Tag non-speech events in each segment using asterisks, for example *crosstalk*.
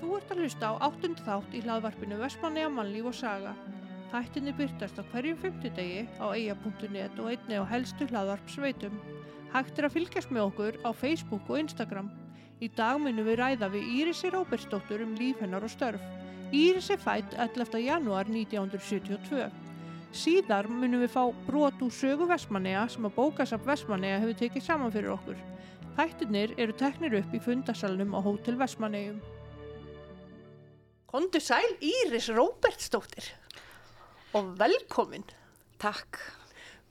Þú ert að hlusta á áttund þátt í hlaðvarpinu Vestmanneja mannlíf og saga. Þættinni byrtast á hverjum fymtudegi á eia.net og einni á helstu hlaðvarpsveitum. Hægt er að fylgjast með okkur á Facebook og Instagram. Í dag munum við ræða við Írisi Róbertsdóttur um líf hennar og störf. Íris er fætt 11. janúar 1972. Síðar munum við fá brot úr sögu Vestmanneja sem að bókasap Vestmanneja hefur tekið saman fyrir okkur. Þættirnir eru teknir upp í fundasalunum á Hótel Vestmannejum. Kondu sæl Íris Róbertsdóttir og velkomin. Takk.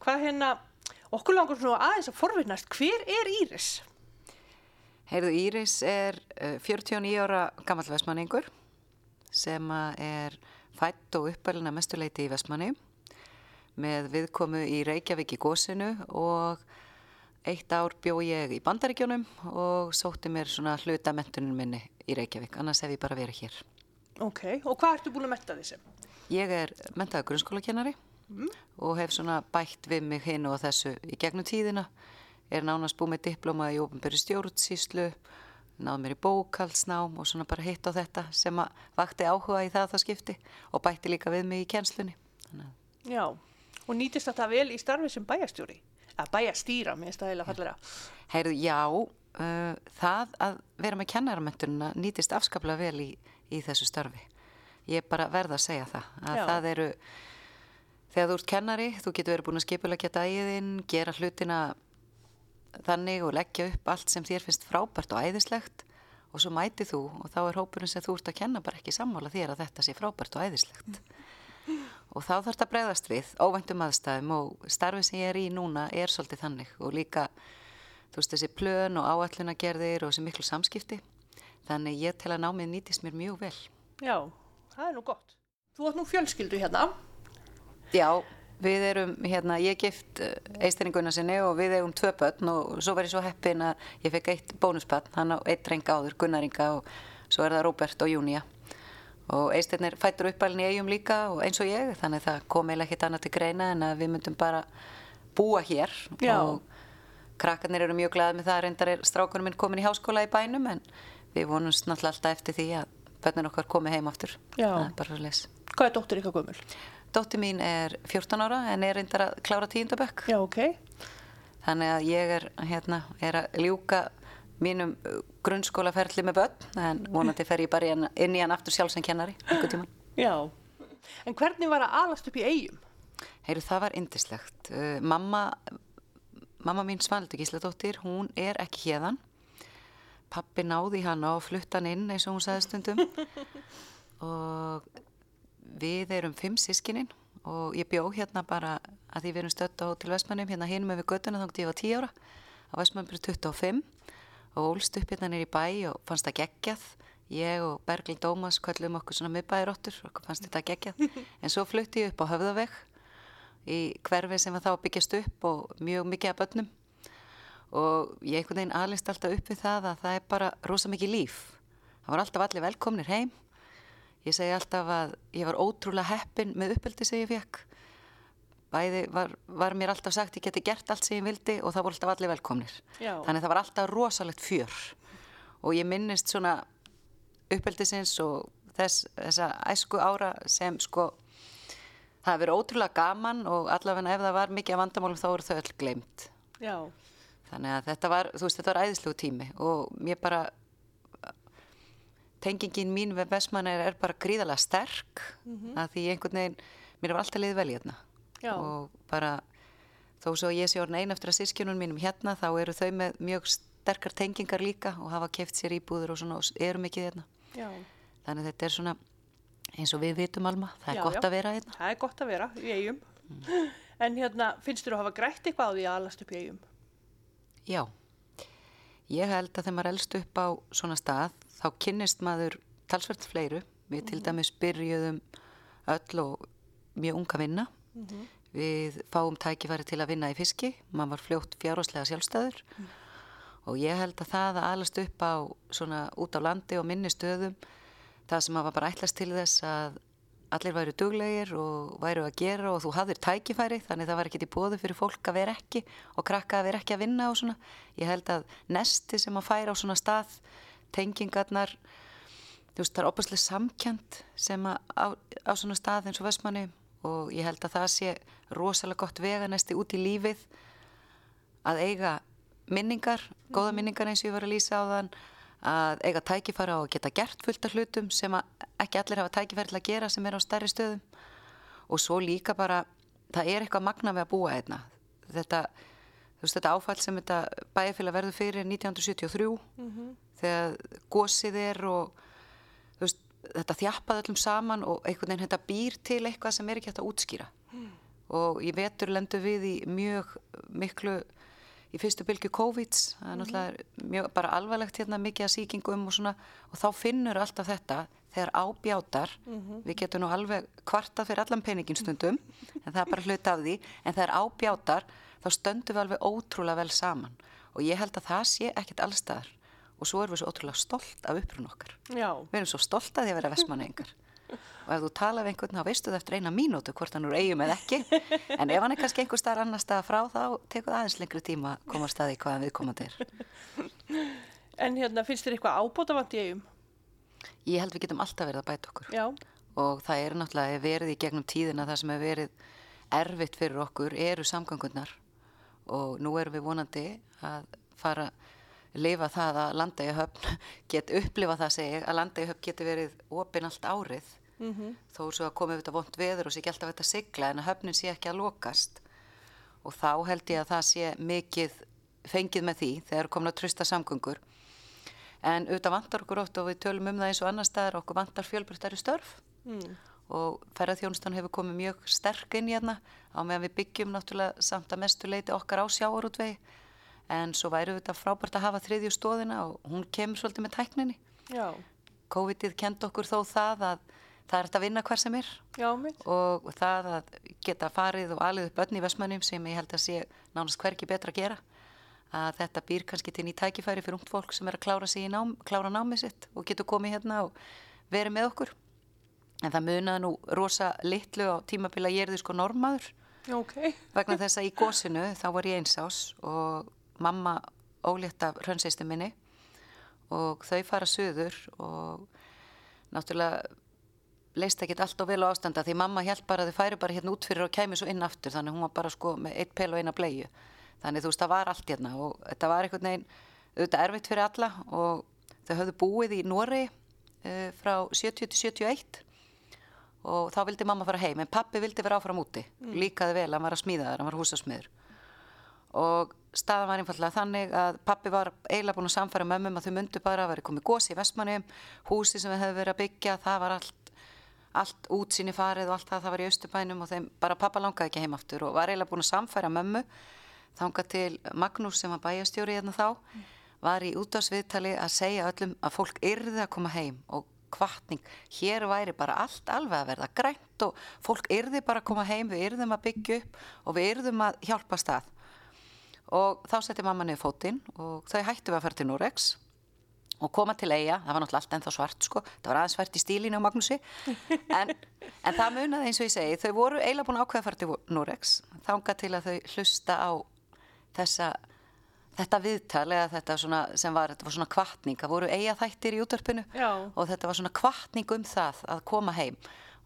Hvað hérna, okkur langar svona aðeins að forvinnast, hver er Íris? Heyrðu, Íris er uh, 49 ára gammal vestmanningur sem er fætt og uppælina mestuleiti í vestmanni með viðkomu í Reykjavík í gósinu og eitt ár bjó ég í bandaríkjónum og sótti mér svona hluta mentunum minni í Reykjavík, annars hef ég bara verið hér. Ok, og hvað ertu búin að metta því sem? Ég er mentaða grunnskólakennari mm. og hef svona bætt við mig hinn og þessu í gegnum tíðina, er nánast búið með diploma í ofnböru stjórnsíslu, náðu mér í bókalsnám og svona bara hitt á þetta sem að vakti áhuga í það það skipti og bætti líka við mig í kjenslunni. Já, og nýtist þetta vel í starfi sem bæjastjóri? Að bæjastýra, mér finnst það heila fallega. Heyrðu, já, uh, það að vera með kennarmöntununa nýtist afskaplega vel í, í þessu starfi. Ég er bara verða að segja það. Að það eru, þegar þú ert kennari, þú getur verið búin að skipulegja dægiðinn, gera hlutina þannig og leggja upp allt sem þér finnst frábært og æðislegt og svo mæti þú og þá er hópurinn sem þú ert að kenna bara ekki sammála þér að þetta sé frábært og æðislegt og þá þarf þetta að bregðast við óvæntum aðstæðum og starfið sem ég er í núna er svolítið þannig og líka þú veist þessi plön og áallunagerðir og þessi miklu samskipti þannig ég tel að námið nýtist mér mjög vel Já, það er nú gott Þú átt nú fjölskyldu hérna Já, Við erum, hérna, ég gift eisteringunna sinni og við eigum tvö börn og svo var ég svo heppin að ég fekk eitt bónusbörn, hann á eitt renga áður, Gunnaringa og svo er það Róbert og Júnia. Og eisternir fættur uppalinn í eigum líka og eins og ég, þannig það kom eiginlega ekkit annað til greina en að við myndum bara búa hér Já. og krakkarnir eru mjög glæðið með það, reyndar er strákunum minn komin í háskóla í bænum en við vonumst náttúrulega alltaf eftir því að börnin okkar komi heim aftur. Hvað er dóttir ykkar gömul? Dóttir mín er 14 ára en er reyndar að klára tíundabökk. Já, ok. Þannig að ég er, hérna, er að ljúka mínum uh, grunnskólaferli með börn en vonandi fer ég bara inn, í hann aftur sjálf sem kennari einhvern tíman. Já. En hvernig var að alast upp í eigum? Heyru, það var indislegt. Uh, mamma, mamma mín Svaldur Gísladóttir, hún er ekki hérðan. Pappi náði hana og fluttan inn eins og hún sagði stundum. *laughs* Og við erum fimm sískininn og ég bjó hérna bara að því við erum stött á til Vestmannum hérna hinum við göttuna að ég var 10 ára á Vestmannum byrju 25 og ólst upp hérna nýri bæ og fannst það geggjað. Ég og Berglind Dómas kvöllum okkur svona miðbæðiróttur og fannst þetta geggjað. *laughs* En svo flutti ég upp á Höfðaveg í hverfi sem var þá byggjast upp og mjög mikið af börnum og ég einhvern veginn aðlist alltaf upp við það að það er bara rosa mikið líf það var alltaf allir velkomnir heim Ég segi alltaf að ég var ótrúlega heppin með uppeldi sem ég fekk. Bæði var, var mér alltaf sagt ég geti gert allt sem ég vildi og það voru alltaf allir velkomnir. Já. Þannig það var alltaf rosalegt fjör. Og ég minnist svona uppeldisins og þess, þessa æsku ára sem sko það hefur verið ótrúlega gaman og allavega ef það var mikið vandamálum þá voru þau öll gleimt. Já. Þannig að þetta var, þú veist, þetta var æðislegu tími og mér bara tengingin mín við Vestmannar er bara gríðalega sterk mm -hmm. að því einhvern veginn, mér var alltaf liðið vel hérna Já. og bara þó svo ég sé orðin einn eftir að sískjunum mínum hérna þá eru þau með mjög sterkar tengingar líka og hafa keft sér íbúður og svona og eru mikið hérna Já. þannig þetta er svona eins og við vitum Alma, það er Já, gott já. að vera hérna Það er gott að vera í eigum. *laughs* En hérna, finnst þér að hafa grætt eitthvað á því að alast upp í eigum? Já, ég held að þegar maður elst upp á svona stað þá kynnist maður talsvert fleiru. Við til dæmis byrjuðum öll og mjög unga vinna. Við fáum tækifæri til að vinna í fiski. Man var fljótt fjárháslega sjálfstæður. Og ég held að það að alast upp á svona út á landi og minni stöðum það sem að var bara ætlast til þess að allir væru duglegir og væru að gera og þú hafðir tækifæri þannig það var ekkit í bóðu fyrir fólk að vera ekki og krakka að vera ekki að vinna og svona. Ég held að nesti sem að færa á svona stað, tengingarnar, þú veist, það er opaslega samkjönd sem að á, á svona stað eins og Vestmanni og ég held að það sé rosalega gott veganesti út í lífið að eiga minningar, góða minningar eins og ég var að lýsa á þann að eiga tækifæra og geta gert fullt af hlutum sem ekki allir hafa tækifæri til að gera sem er á stærri stöðum og svo líka bara það er eitthvað magna við að búa einna þetta, veist, þetta áfall sem þetta bæjarfélag verður fyrir 1973 mm -hmm. þegar gósið er og veist, þetta þjappaði öllum saman og einhvern veginn þetta býr til eitthvað sem er ekki hægt að útskýra mm. og í vetur lendur við í mjög miklu í fyrstu bylgu COVID það er mhm. náttúrulega mjög bara alvarlegt hérna mikið að síkingum og svona og þá finnur alltaf þetta þegar ábjátar mm -hmm. við getum nú alveg kvartað fyrir allan peningin stundum *laughs* en það er bara hlut af því en þegar ábjátar þá stöndum við alveg ótrúlega vel saman og ég held að það sé ekkit allstaðar og svo erum við svo ótrúlega stolt af upprún okkar Já. við erum svo stolt að því að vera vestmanningar og ef þú tala við einhvern þá veistu það eftir eina mínútu hvort hann eru eigum eða ekki. *laughs* En ef hann er kannski einhver starf annar stað frá þá tekur það aðeins lengri tíma að koma staði hvaðan við komandi er. *laughs* En hérna finnst þér eitthvað ábótavant í eigum? Ég held við getum alltaf verið að bæta okkur. Já. og það er náttúrulega verið í gegnum tíðina það sem hefur verið erfitt fyrir okkur eru samgangunnar og nú erum við vonandi að fara lifa það að landa í höfn *laughs* get upplifa það segi að landa í höfn getur verið opinn allt árið mm -hmm. þó svo að komið þetta vond veður og sé ekki alltaf þetta sigla en að höfnin sé ekki að lokast og þá held ég að það sé mikið fengið með því þegar komin að trösta samgöngur en auðvitað vantar okkur ótt og við tölum um það eins og annar staðar okkur vantar fjölbryttari störf mm. og ferðarþjónustan hefur komið mjög sterk inn í hérna á meðan við byggjum náttúrulega samt að mestu leiti okkar á sjáarútvegi en svo væru þetta frábært að hafa þriðju stóðina og hún kemur svolítið með tækninni Já. COVID-ið kend okkur þó það að það er þetta að vinna hver sem er. Já, og það að geta farið og alið upp öll í Vestmannum sem ég held að sé nánast hverki betra að gera. Að þetta býr kannski til nýjt tækifæri fyrir ungt fólk sem er að klára nám, klára námið sitt og getur komið hérna og verið með okkur. En það munaði nú rosa litlu á tímabila ég er því sko normaður okay. *laughs* vegna þess að í gósinu þá var ég einsás og mamma ólétt af hrönnseistu minni og þau fara söður og náttúrulega leist ekki allt og vel á ástanda því mamma held bara að þið færi bara hérna út fyrir og kæmi svo inn aftur þannig hún var bara sko með eitt pel og eina bleiu þannig þú veist það var allt hérna og þetta var einhvern veginn auðvitað erfitt fyrir alla og þau höfðu búið í Nóri uh, eh, frá 70 til 71 og þá vildi mamma fara heim en pappi vildi vera áfram úti. Mm. líkaði vel, hann var að smíða þar, hann var húsasmiður. Og staðan var einfallega þannig að pappi var eiginlega búin að samfæra mömmum að þau myndu bara að vera komið gósi í Vestmanni húsi sem við hefðu verið að byggja það var allt allt útsýni farið og allt það það var í Östubænum og þeim bara pappa langaði ekki heim aftur og var eiginlega búin að samfæra mömmu þanga til Magnús sem var bæjastjóri hérna þá mm. var í útásviðtali að segja öllum að fólk yrði að koma heim og kvartning, hér væri bara allt alveg að verða grænt og fólk yrði bara að koma heim, við yrðum að byggja upp og við yrðum að hjálpa stað og þá setti mamma niður fótinn og þau hættu að fara til Norex og koma til eiga, það var náttúrulega allt ennþá svart sko, það var aðeins svart í stílinu á Magnúsi. En, en það munaði eins og ég segi þau voru eiginlega búin ákveða að fara til Norex þánga til að þau hlusta á þessa þetta viðtal eða þetta svona, sem var, var svona kvartning, það voru eiga þættir í útörpunu og þetta var svona kvartning um það að koma heim.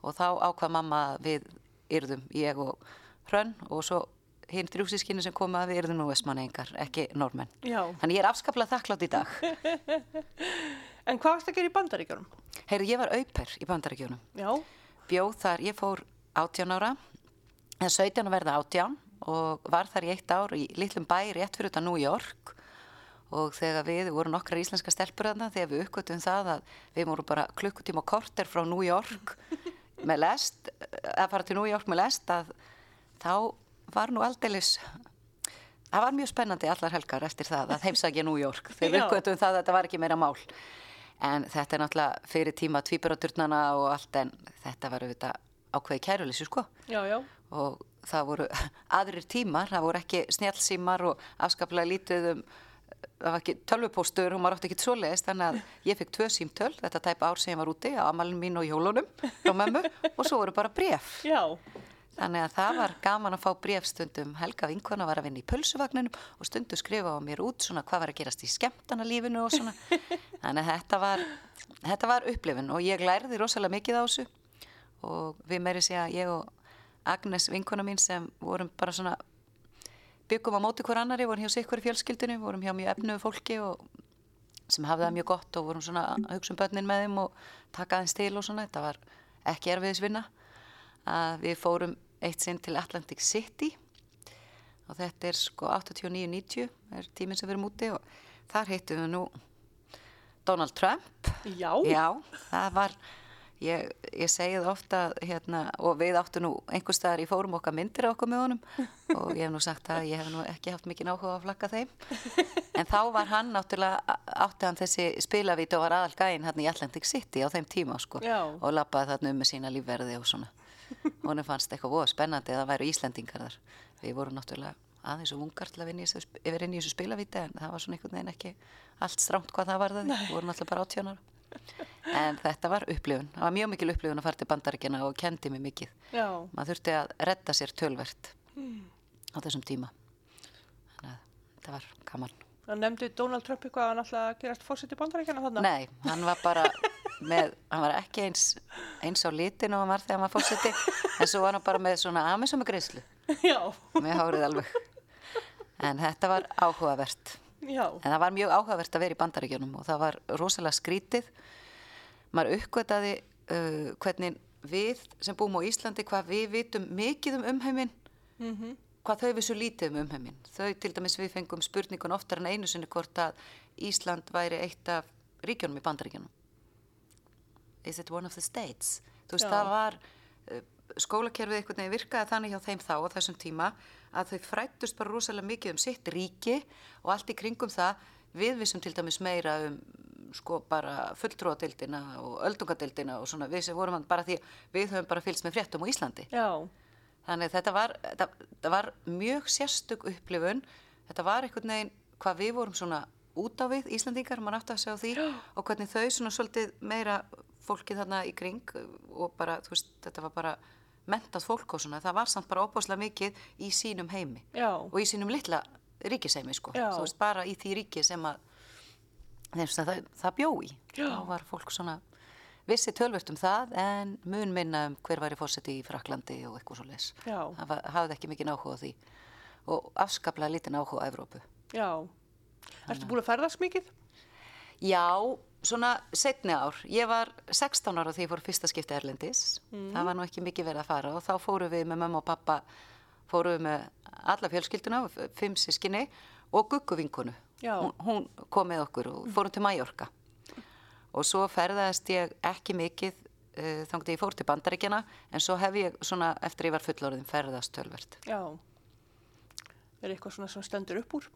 Og þá ákvað mamma við yrðum, ég og Hrönn og svo hinn þrjúsískinu sem koma við erum nú vestmanningar, ekki normenn. Já. Þannig ég er afskaplega þakklátt í dag. *laughs* en hvað varst það að gera í bandaríkjónum? Heyrðu, ég var auper í bandaríkjónum. Já. Bjóð þar, ég fór 18 ára, eða 17 að verða 18 og var þar í eitt ár í litlum bæ rétt fyrir þetta New York og þegar við vorum nokkrar íslenska stelpur þarna, þegar við uppgötum það að við vorum bara klukkutíma og korter frá New York *laughs* með lest, að fara til New York með lest að þá var nú aldeilis það var mjög spennandi allar helgar eftir það að heimsækja New York. Þegar *laughs* við uppgötum það að þetta var ekki meira mál. En þetta er náttúrulega fyrir tíma tvíburaturnana og allt en þetta var auðvitað ákveði kæruleysi sko. Já, já. og það voru *laughs* aðrir tímar, það voru ekki snjálfsímar og afskaplega lítið um það var ekki tölvupóstur og maður átti ekki svo leiðist þannig að ég fikk tvö símtöl þetta tæp ár sem ég var úti á amalin mín og jólunum frá mömmu *laughs* og svo voru bara bref Já Þannig að það var gaman að fá brefstundum. Helga vinkona var að vinna í pulsuvagninum og stundu skrifa á mér út svona hvað var að gerast í skemmtana lífinu og svona. *laughs* Þannig að þetta var, þetta var upplifin og ég lærði rosalega mikið á þessu og við meiri sé að ég og Agnes vinkona mín sem vorum bara svona byggum á móti hver annari, vorum hjá sikkur í fjölskyldinu, vorum hjá mjög efnuðu fólki og sem hafði það mjög gott og vorum svona að hugsa um börnin með þeim og taka aðeins til og svona, þetta var ekki erfiðisvinna að við fórum eitt sinn til Atlantic City. Og þetta er sko 89-90 er tíminn sem við erum úti og þar heitum við nú Donald Trump. Já. Já, það var ég, ég segi það ofta hérna, og við áttu nú einhver staðar í fórum okkar myndir á okkur með honum. *laughs* Og ég hef nú sagt að ég hef nú ekki haft mikið áhuga að flagga þeim. En þá var hann náttúrulega átti hann þessi spilavít og var aðal gæinn hérna í Atlantic City á þeim tíma sko Já. og lappaði þarna um með sína lífverði og svona honum fannst eitthvað voða spennandi að það væru Íslendingar þar. Við vorum náttúrulega aðeins og ungar til að vinna yfir inn í þessu spilavíti en það var svona einhvern veginn ekki allt strámt hvað það var það við vorum náttúrulega bara átjónar en þetta var upplifun, það var mjög mikil upplifun að fara til bandaríkjana og kendi mig mikið. Já. maður þurfti að redda sér tölvert á þessum tíma. Þannig að það var gaman. Það nefndi Donald Trump eitthvað að hann alltaf gerast fórsett í bandaríkjana þarna. Nei, hann var bara með, hann var ekki eins, eins á litin og hann var þegar hann var fórseti en svo var hann bara með svona með greiðslu Já. með hárið alveg. En þetta var áhugavert. Já. en það var mjög áhugavert að vera í bandaríkjunum og það var rosalega skrítið. Maður uppgötaði uh, hvernig við sem búum á Íslandi hvað við vitum mikið um umheiminn Mm hvað þau vissu lítið um umheiminn. Þau til dæmis við fengum spurningun oftar en einu sinni hvort að Ísland væri eitt af ríkjónum í bandaríkjunum is it one of the states þú veist Já. það var uh, skólakerfið einhvern veginn virkaði þannig hjá þeim þá á þessum tíma að þau frættust bara rosalega mikið um sitt ríki og allt í kringum það við vissum til dæmis meira um sko bara fulltrúadeildina og öldungadeildina og svona við sem vorum hann bara því við höfum bara fylgst með fréttum á Íslandi Já. Þannig þetta var, þetta, þetta var mjög sérstök upplifun. Þetta var einhvern veginn hvað við vorum svona út á við, Íslandingar, mann átti að segja á því *gasps* og hvernig þau svona svolítið meira fólkið þarna í kring og bara, þú veist, þetta var bara mentað fólk og svona. Það var samt bara óbáslega mikið í sínum heimi Já. og í sínum litla ríkisheimi, sko. Já. Þú veist, bara í því ríki sem að, þeim sem það, það bjó í. Já. Þá var fólk svona vissi tölvert um það en mun minna um hver væri fórseti í Fraklandi og eitthvað svo les. Það var- hafði ekki mikið áhuga á því og afskaplega lítinn áhuga á Evrópu. Já. Ertu búin að ferðast mikið? Já, svona setni ár. Ég var 16 ára þegar ég fór fyrsta skipti Erlendis. Það var nú ekki mikið verið að fara og þá fórum við með mamma og pappa, fórum við með alla fjölskylduna, fimm sískinni og gugguvinkunu. Hún, hún kom með okkur og fórum til Mallorca. Og svo ferðaðist ég ekki mikið uh, þannig að ég fór til bandaríkjana en svo hef ég svona eftir ég var fullorðin ferðast tölvert. Já. Er eitthvað svona sem stendur upp úr?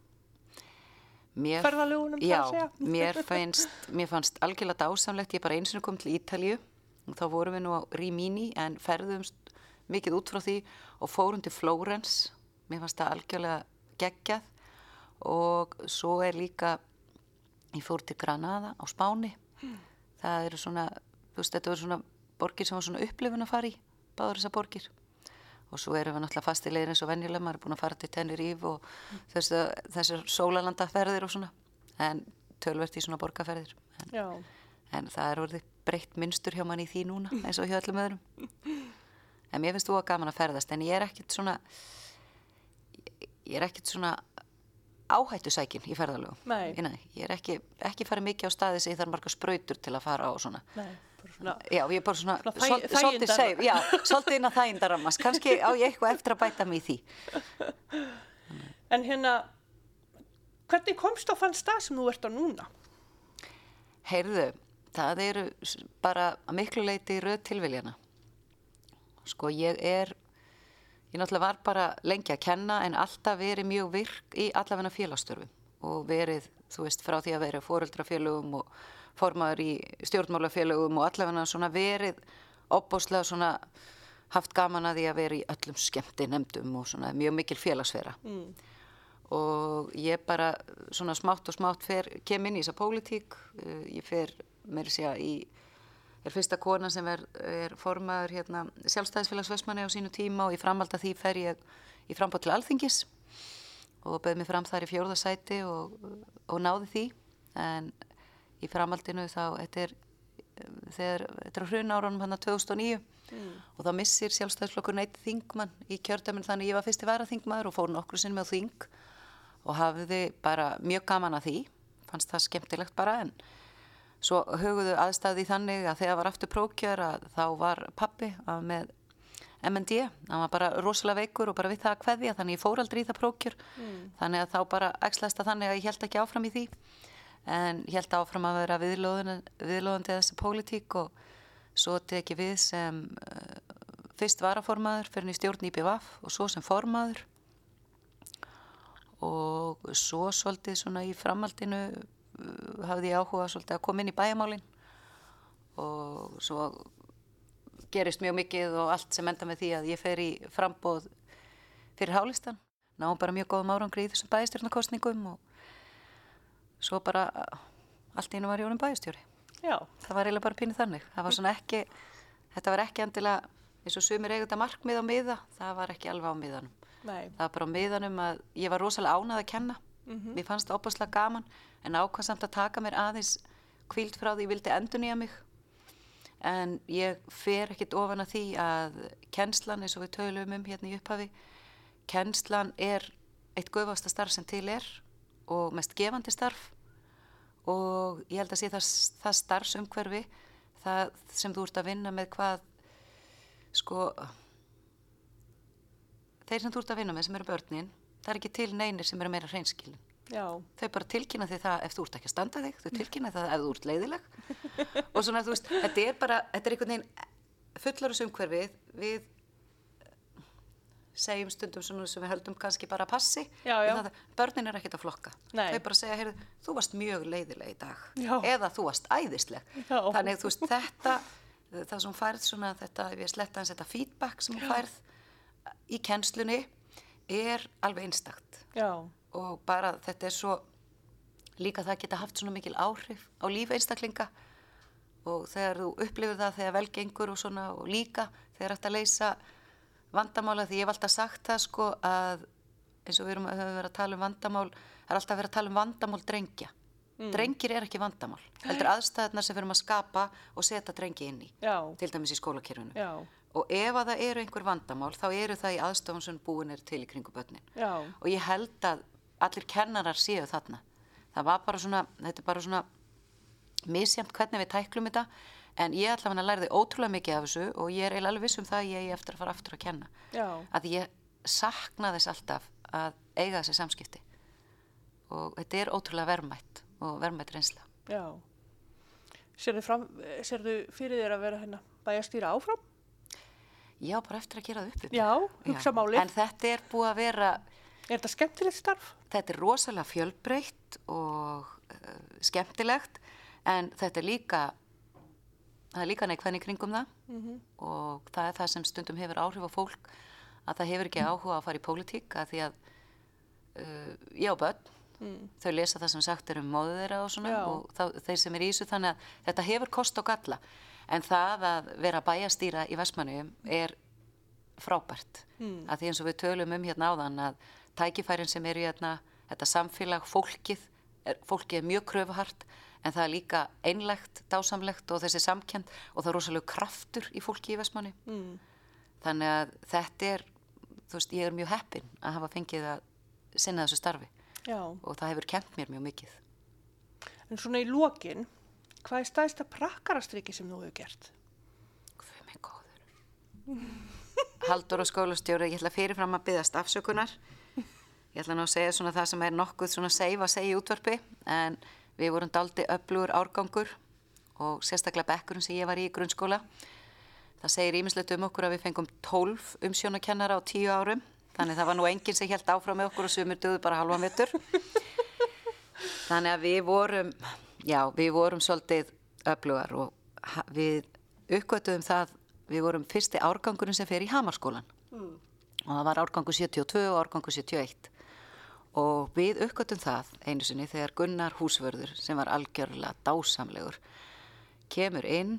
Mér, Ferðalögunum, já, mér fannst, mér fannst algjörlega dásamlegt, ég bara eins og kom til Ítalju og þá vorum við nú á Rimini en ferðumst mikið út frá því og fórum til Flórens, mér fannst það algjörlega geggjað. Og svo er líka, ég fór til Granada á Spáni, það eru svona, þú veist, þetta eru svona borgir sem var svona upplifun að fara í, báður þessar borgir og svo erum við náttúrulega fastilegir eins og venjulega, maður er búin að fara til Tenerife og þessu, þessar sólalandaferðir og svona, en tölvert í svona borgarferðir. En, en það er orðið breytt mynstur hjá manni í því núna, eins og hjá öllum öðrum. En mér finnst þú að gaman að ferðast, en ég er ekkit svona, ég er ekkit svona áhættu sækin í ferðalögum. Nei. Ég, er ekki, ekki farið mikið á staði sem ég þarf marga sprautur til að fara á og svona. Nei, svona. Já, ég er bara svona, Svona þæ- svol- svolítið seif, já, svolítið inn að þægindarammas, kannski á ég eitthvað eftir að bæta mig í því. En hérna, hvernig komst á þann stað sem þú ert á núna? Heyrðu, það eru bara að miklu leiti röð tilviljana. Sko, ég er, ég náttúrulega var bara lengi að kenna en alltaf verið mjög virk í allavegna félagstörfum og verið, þú veist, frá því að vera fóreldrafélögum og formaður í stjórnmálafélögum og allavegna svona verið opbóslega svona haft gaman að því að vera í öllum skemmti nefndum og svona mjög mikil félagsfera. Mm. og ég bara svona smátt og smátt fer, kem inn í þessa pólitík, uh, ég fer meira segja í er fyrsta kona sem er, er formaður hérna, sjálfstæðisfélags Vestmanni á sínu tíma og í framhald að því fer ég í frambót til Alþingis og bauð mér fram þar í fjórðasæti og, og náði því en í framhaldinu þá þetta er þegar þetta er hrun árunum hann að 2009 mm. og þá missir sjálfstæðisflokkur neitt þingmann í kjördæminn þannig ég var fyrst í væra þingmaður og fór nokkru sinn með þing og hafiði bara mjög gaman að því fannst það skemmtilegt bara en svo huguðu aðstæði þannig að þegar var aftur prókjör að þá var pappi með MND, hann var bara rosalega veikur og bara við það að hveðja þannig ég fór aldrei í það prókjör mm. þannig að þá bara ekslast að þannig að ég held ekki áfram í því en ég held áfram að vera viðlóðandi þessa pólitík og svo teki við sem uh, fyrst varaformaður fyrir í stjórn IPVaf og svo sem formaður. Og svo svolítið svona í framhaldinu uh, hafði ég áhuga svolítið að koma inn í bæjamálinn og svo gerist mjög mikið og allt sem enda með því að ég fer í frambóð fyrir hálistan ná bara mjög góðum árangri í þessum bæjastjórnarkostningum og svo bara allt einu var ég honum bæjastjóri Já. það var eiginlega bara pínir þannig var ekki, þetta var ekki endilega eins og sumir eigunda markmið á miða það var ekki alveg á miðanum Nei. það var bara á miðanum að ég var rosalega ánað að kenna mm -hmm. mér fannst það opaslega gaman en ákvæmsamt að taka mér aðeins kvíld frá því ég vildi endur nýja mig en ég fer ekkit ofan að því að kennslan eins og við töluðum um hérna í upphafi kennslan er eitt göfasta starf sem til er og mest gefandi starf. Og ég held að sé það, það starfsumhverfi það sem þú ert að vinna með hvað sko þeir sem þú ert að vinna með sem eru börnin það er ekki til neynir sem eru meira hreinskilin. Já. þau bara tilkynna því það ef þú ert ekki að standa þig þau tilkynna það ef þú ert leiðileg *laughs* og svona þú veist, þetta er bara þetta er einhvern veginn fullarus umhverfið við segjum stundum svona sem við höldum kannski bara passi. Já, já. Það, börnin er ekkert að flokka. Nei. þau bara segja, heyrðu, þú varst mjög leiðileg í dag. Já. eða þú varst æðisleg. Þannig þú veist, þetta það sem færð svona þetta, við sletta hans þetta feedback sem færð í kennslunni er alveg einstakt. Já. Og bara þetta er svo líka það geta haft svona mikil áhrif á lífi einstaklinga. Og þegar þú upplifir það þegar vel gengur og svona og líka þegar þetta leysa vandamála því ég hef alltaf sagt það sko að eins og við að vera að tala um vandamál það er alltaf vera að tala um vandamál drengja mm. drengir er ekki vandamál heldur aðstæðnar sem við erum að skapa og setja drengi inn í Já. til dæmis í skólakirfunu Já. og ef að það eru einhver vandamál þá eru það í aðstofun sem búin er til í kringu börnin Já. og ég held að allir kennarar séu þarna það var bara svona, þetta er bara svona misjæmt hvernig við tæklum þetta en ég ætla að læra þið ótrúlega mikið af þessu og ég er eiginlega alveg viss um það ég er eftir að fara aftur að kenna. Já. að ég sakna þess alltaf að eiga þessi samskipti. Og þetta er ótrúlega vermætt og vermætt reynsla. Já. Serðu, fyrir þér að vera hérna bæjastýra áfram? Já, bara eftir að gera það upp Já, hugsa máli En þetta er búið að vera Er þetta skemmtilegt starf? Þetta er rosalega fjölbreytt og uh, skemmtilegt. En þetta er líka það er líka neikvæðin í kringum það mm -hmm. og það er það sem stundum hefur áhrif á fólk að það hefur ekki áhuga að fara í pólitík að því að uh, og börn mm. þau lesa það sem sagt er um móðu þeirra og svona Já. og þá, þeir sem er í þessu þannig að þetta hefur kost og galla en það að vera bæjastýra í Vestmannu er frábært Mm. að því eins og við tölum um hérna áðan að tækifærin sem eru hérna, þetta samfélag, fólkið, er, fólkið er mjög kröfuhart en það er líka einlegt, dásamlegt og þessi samkjönd og það er rosalega kraftur í fólki í Vestmanni. Mm. Þannig að þetta er, þú veist, ég er mjög heppin að hafa fengið að sinna þessu starfi Já. og það hefur kent mér mjög mikið. En svona í lokin, hvað er stæðsta prakkarastriki sem þú hefur gert? Hvað með góður? Haldur og skólastjóri, ég ætla fyrirfram að byggast afsökunar. Ég ætla nú að segja svona það sem er nokkuð svona seif að segja í útvarpi en við vorum daldi öflugur árgangur og sérstaklega bekkurinn sem ég var í grunnskóla. Það segir ímislegt um okkur að við fengum 12 umsjónakennara á 10 árum þannig það var nú enginn sem held áfram með okkur og sumir döðu bara halvan vettur. Þannig að við vorum, já, við vorum svolítið öflugar og við uppgötuðum það, við vorum fyrsti árgangurinn sem fer í Hamarskólan Mm. og það var árgangur 72 og árgangur 71 og við uppgötum það einu sinni þegar Gunnar Húsvörður sem var algjörlega dásamlegur kemur inn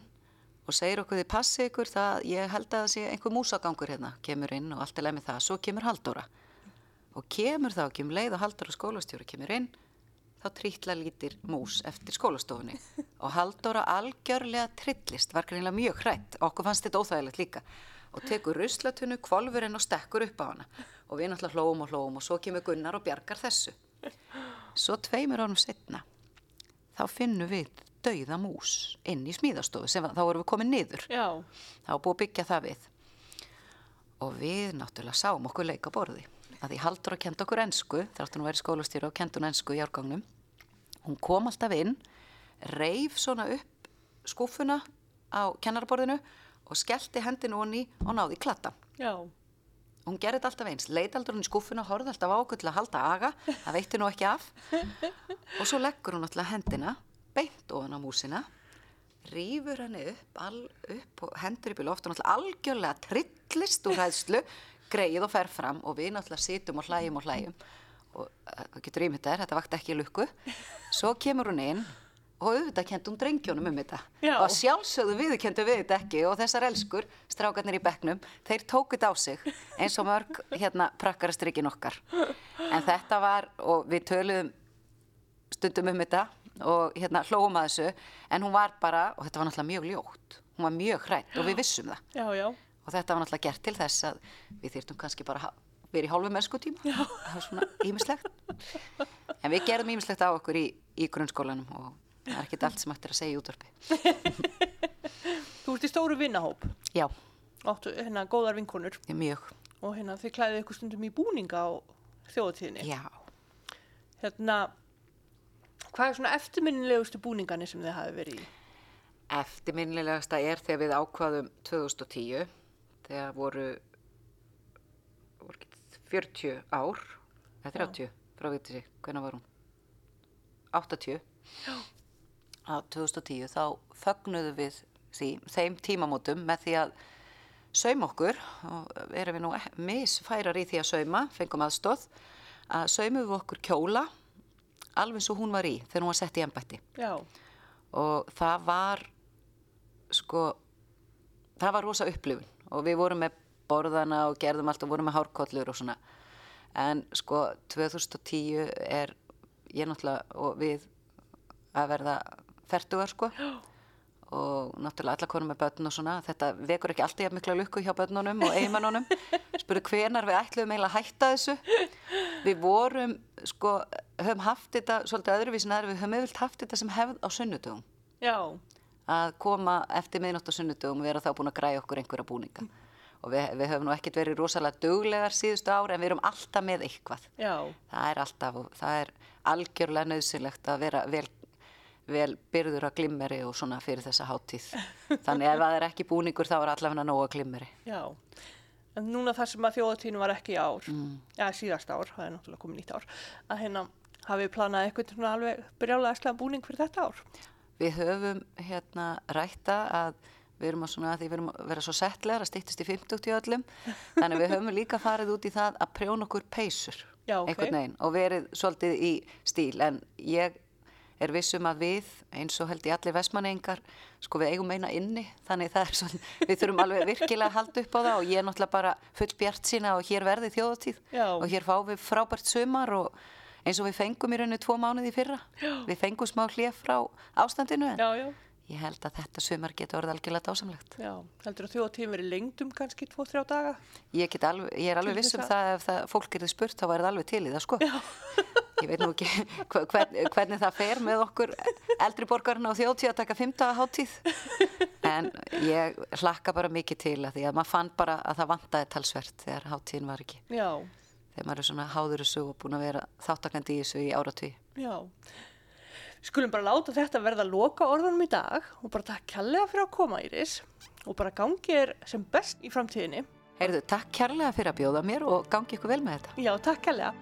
og segir okkur þið passi ykkur það ég held að það sé einhver músagangur hérna. Kemur inn og allt er leið með það, svo kemur Halldóra. Og kemur þá ekki um leið og Halldóra skólastjóri kemur inn þá trítla lítir mús eftir skólastofunni. *laughs* Og Halldóra algjörlega trillist, var greinlega mjög hrætt okkur fannst þetta óþægilegt líka. Og tekur ruslatunnu, kvolfurinn og stekkur upp á hana og við náttúrulega hlóum og hlóum og svo kemur Gunnar og bjargar þessu. Svo tveimur ánum setna þá finnum við dauða mús inn í smíðastofu sem þá vorum við komið niður. Já, þá búið að byggja það við. Og við náttúrulega sáum okkur leika borði. Að því Haldur að kenda okkur ensku þáttur hún væri skólastýra og kendi hún ensku í árgangnum. Hún kom alltaf inn reif svona upp skúfuna á kennaraborðinu og skellti hendinu honni og náði í klattan já, hún gerði þetta alltaf eins, leit aldrei hún í skúfuna horfði alltaf á okkur til að halda aga. Það veitti nú ekki af. Og svo leggur hún alltaf hendina beint ofan á músina rýfur henni upp, all, upp og hendur upp í loft og náttúrulega algjörlega trillist úr hæðslu greið og fer fram og við náttúrulega situm og hlæjum og hlæjum. Og það getur ímynd þær, þetta vakti ekki lukku. Svo kemur hún inn og auðvitað kendi hún drengjónum um þetta. Já. og sjálfsögðu við kendu við þetta ekki og þessar elskur, strákarnir í bekknum þeir tókut á sig eins og mörg *laughs* hérna prakkarastrykkin okkar. En þetta var, og við töluðum stundum um þetta og hérna hlóum að þessu en hún var bara, og þetta var náttúrulega mjög ljótt hún var mjög hrætt og við vissum það. Já, já, og þetta var náttúrulega gert til þess að við þyrftum kannski bara vera í hálfu mennsku tíma það var svona ímislegt en við gerðum ímislegt á okkur í, í grunnskólanum og það er ekkert allt sem hægt er að segja í útvarpi. *laughs* Þú ert í stóru vinnahóp, já, áttu hérna góðar vinkonur. Er mjög. Og hérna þið klæðið ykkur stundum í búninga á þjóðatíðinni. já, Hérna, hvað er svona eftirminnilegustu búningarnir sem þið hafi verið í? eftirminnilegasta er þegar við ákvaðum 2010 þegar voru, voru ekki 40 ár. Eða 30 frá veitir sig, hvernig var hún? 80 Já. Á 2010 þá fögnuðu við því, þeim tímamótum með því að sauma okkur. Og erum við nú misfærar í því að sauma, fengum aðstóð að saumum við okkur kjóla alveg svo hún var í þegar hún var sett í embætti. Já, og það var sko það var rosa upplifun. Og við vorum með borðana og gerðum allt og vorum með hárkollur og svona. En sko 2010 er ég náttúrulega og við að verða fertugar sko. Og náttúrulega alla konum með börn og svona þetta vekur ekki alltaf mikla lukku hjá börnunum og eiginmannunum *laughs* spurðu hvenar við ætluðum eiginlega að hætta þessu? Við vorum sko höfum haft þetta svolítið öðruvísin að við höfum yfirlt haft þetta sem hefð á sunnudögum. Já, að koma eftir miðnótt á sunnudögum og vera þá búin að græja okkur einhverja búninga. Og við, við höfum nú ekkert verið rosalega duglegar síðustu ár en við erum alltaf með eitthvað. Já, það er alltaf það er algjörlega nöðsynlegt að vera vel, vel byrður að glimmeri og svona fyrir þessa hátíð þannig ef það er ekki búningur þá er allavega nóga glimmeri já. En núna þar sem að þjóðatíðin var ekki í ár, já, síðast ár, það er náttúrulega komið nýtt ár, að hérna hafið planað eitthvað svona alveg brjálega búning fyrir þetta ár. Við höfum hérna rætta að við erum að svona, því við erum að vera svo settlegar að stýttist í 50 í öllum þannig að við höfum líka farið út í það að prjóna okkur peysur Já, ok. einhvern veginn og verið svolítið í stíl en ég er vissum að við eins og held ég allir vestmanningar sko við eigum eina inni þannig það er svona, við þurfum alveg virkilega að halda upp á það og ég er náttúrulega bara full bjart sína og hér verði þjóðatíð Já. og hér fá við frábært sumar og eins og við fengum í rauninu tvo mánuði fyrra Já. við fengum smá hlið frá ástandinu en Já, já, ég held að þetta sumar getur orðið algjörlega dásamlegt. Já. Heldur að þjóðatíðin verið lengdum kannski 2-3 daga? ég, alveg, ég er alveg Til viss um það? ef það, fólk getur spurt þá væri það alveg til í það sko. Ég veit nú ekki *laughs* hvern, hvernig það fer með okkur eldri borgarna og þjóðtíð að taka fymta hátíð. En ég hlakka bara mikið til að því að maður fann bara að það vantaði talsvert þegar hátíðin var ekki. Já, þegar maður er svona háður þessu og búin að vera þáttakandi í þessu í áratví já. Skulum bara láta þetta verða að loka orðunum í dag og bara takk kærlega fyrir að koma Íris og bara gangi er sem best í framtíðinni. Heyrðu, takk kærlega fyrir að bjóða mér og gangi ykkur vel með þetta Já, takk kærlega.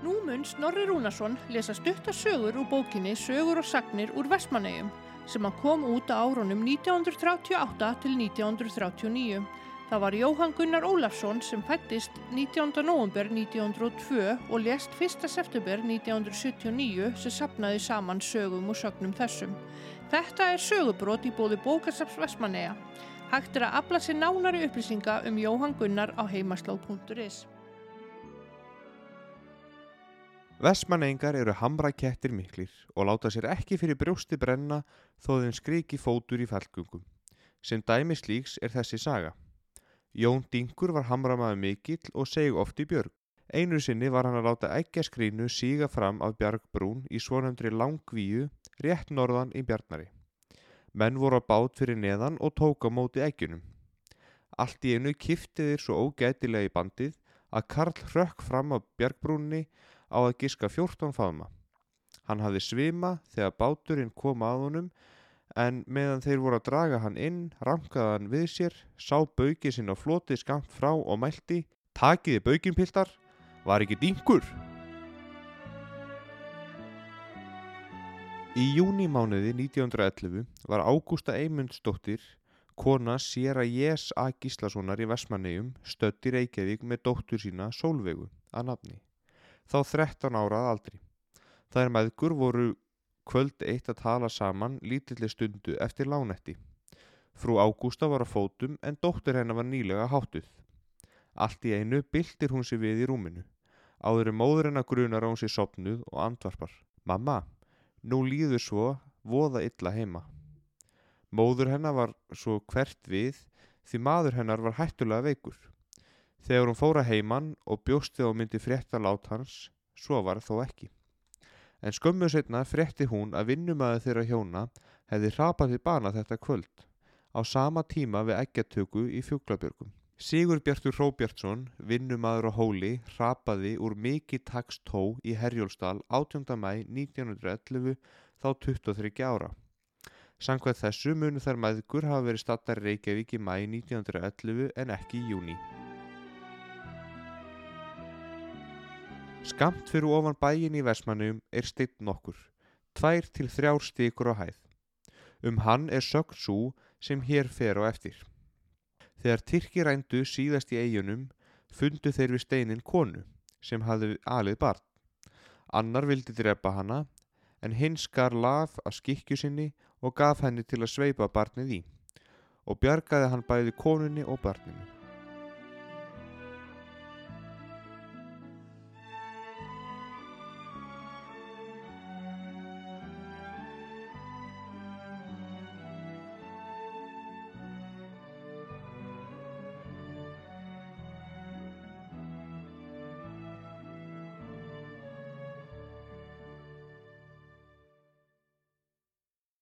Nú mun Snorri Rúnarsson lesa stuttar sögur úr bókinni Sögur og sagnir úr Vestmannegjum sem að kom út á árunum 1938 til 1939. Það var Jóhann Gunnar Ólafsson sem fættist 19. november 1902 og lést 1. september 1979 sem sapnaði saman sögum og sögnum þessum. Þetta er sögubrót í bóði bókasaps Vestmanneja. Hægt er að afla sér nánari upplýsinga um Jóhann Gunnar á heimasló.is. Vestmannengar eru hamrakettir miklir og láta sér ekki fyrir brjósti brenna þó þeim skriki fótur í fælgungum. Sem dæmi slíks er þessi saga. Jón Dingur var hamramaður mikill og seg oft í björg. Einu sinni var hann að láta ekki skrínu síga fram af bjargbrún í svonendri langvíu rétt norðan í bjarnari. Menn voru á bát fyrir neðan og tók á móti eggjunum. Allt í einu kifti þeir svo ógætilega í bandið að Karl hrökk fram á bjargbrúnni á að giska 14 faðma. Hann hafði svima þegar báturinn kom að honum en meðan þeir voru að draga hann inn, rankaði hann við sér, sá baukið sinn á floti skamt frá og mælti Takiði baukinpiltar, var ekki dingur? Í júnimánuði 1911 var Ágústa Eymundsdóttir, kona sér að Jés A. Gíslasonar í Vestmannegjum, stötti Reykjavík með dóttur sína Sólvegu að nafni. Þá 13 árað aldri. Það er meðgur voru kvöld eitt að tala saman lítilli stundu eftir lánetti. Frú Ágústa var á fótum en dóttur hennar var nýlega háttuð. Allt í einu byltir hún sér við í rúminu. Áður er móður hennar grunar á hún sér sopnuð og andvarpar. Mamma, Nú líður svo voða illa heima. Móður hennar var svo hvert við því maður hennar var hættulega veikur. Þegar hún fóra heimann og bjósti á myndi frétta lát hans, svo var þó ekki. En skömmu setna frétti hún að vinnumæði þeirra hjóna hefði rapað til bana þetta kvöld á sama tíma við eggjatöku í fjúklabjörgum. Sigur Bjartur Hróbjartsson, vinnumadur á hóli, rapaði úr mikið takstó í Herjólsdal 18. mæ 1911 þá 23 ára. Sankvæð þessu munu þær maðgur hafa verið stattar Reykjavík í mæ 1911 en ekki í júni. Skamt fyrir ofan bæin í Vesmanum er steitt nokkur, tvær til þrjár stikur á hæð. Um hann er sögt svo sem hér fer á eftir. Þegar Tyrki rændu síðast í eigunum fundu þeir við steinin konu sem hafði alið barn. Annar vildi drepa hana en hinn skar laf að skikju sinni og gaf henni til að sveipa barnið í og bjargaði hann bæði konunni og barninu.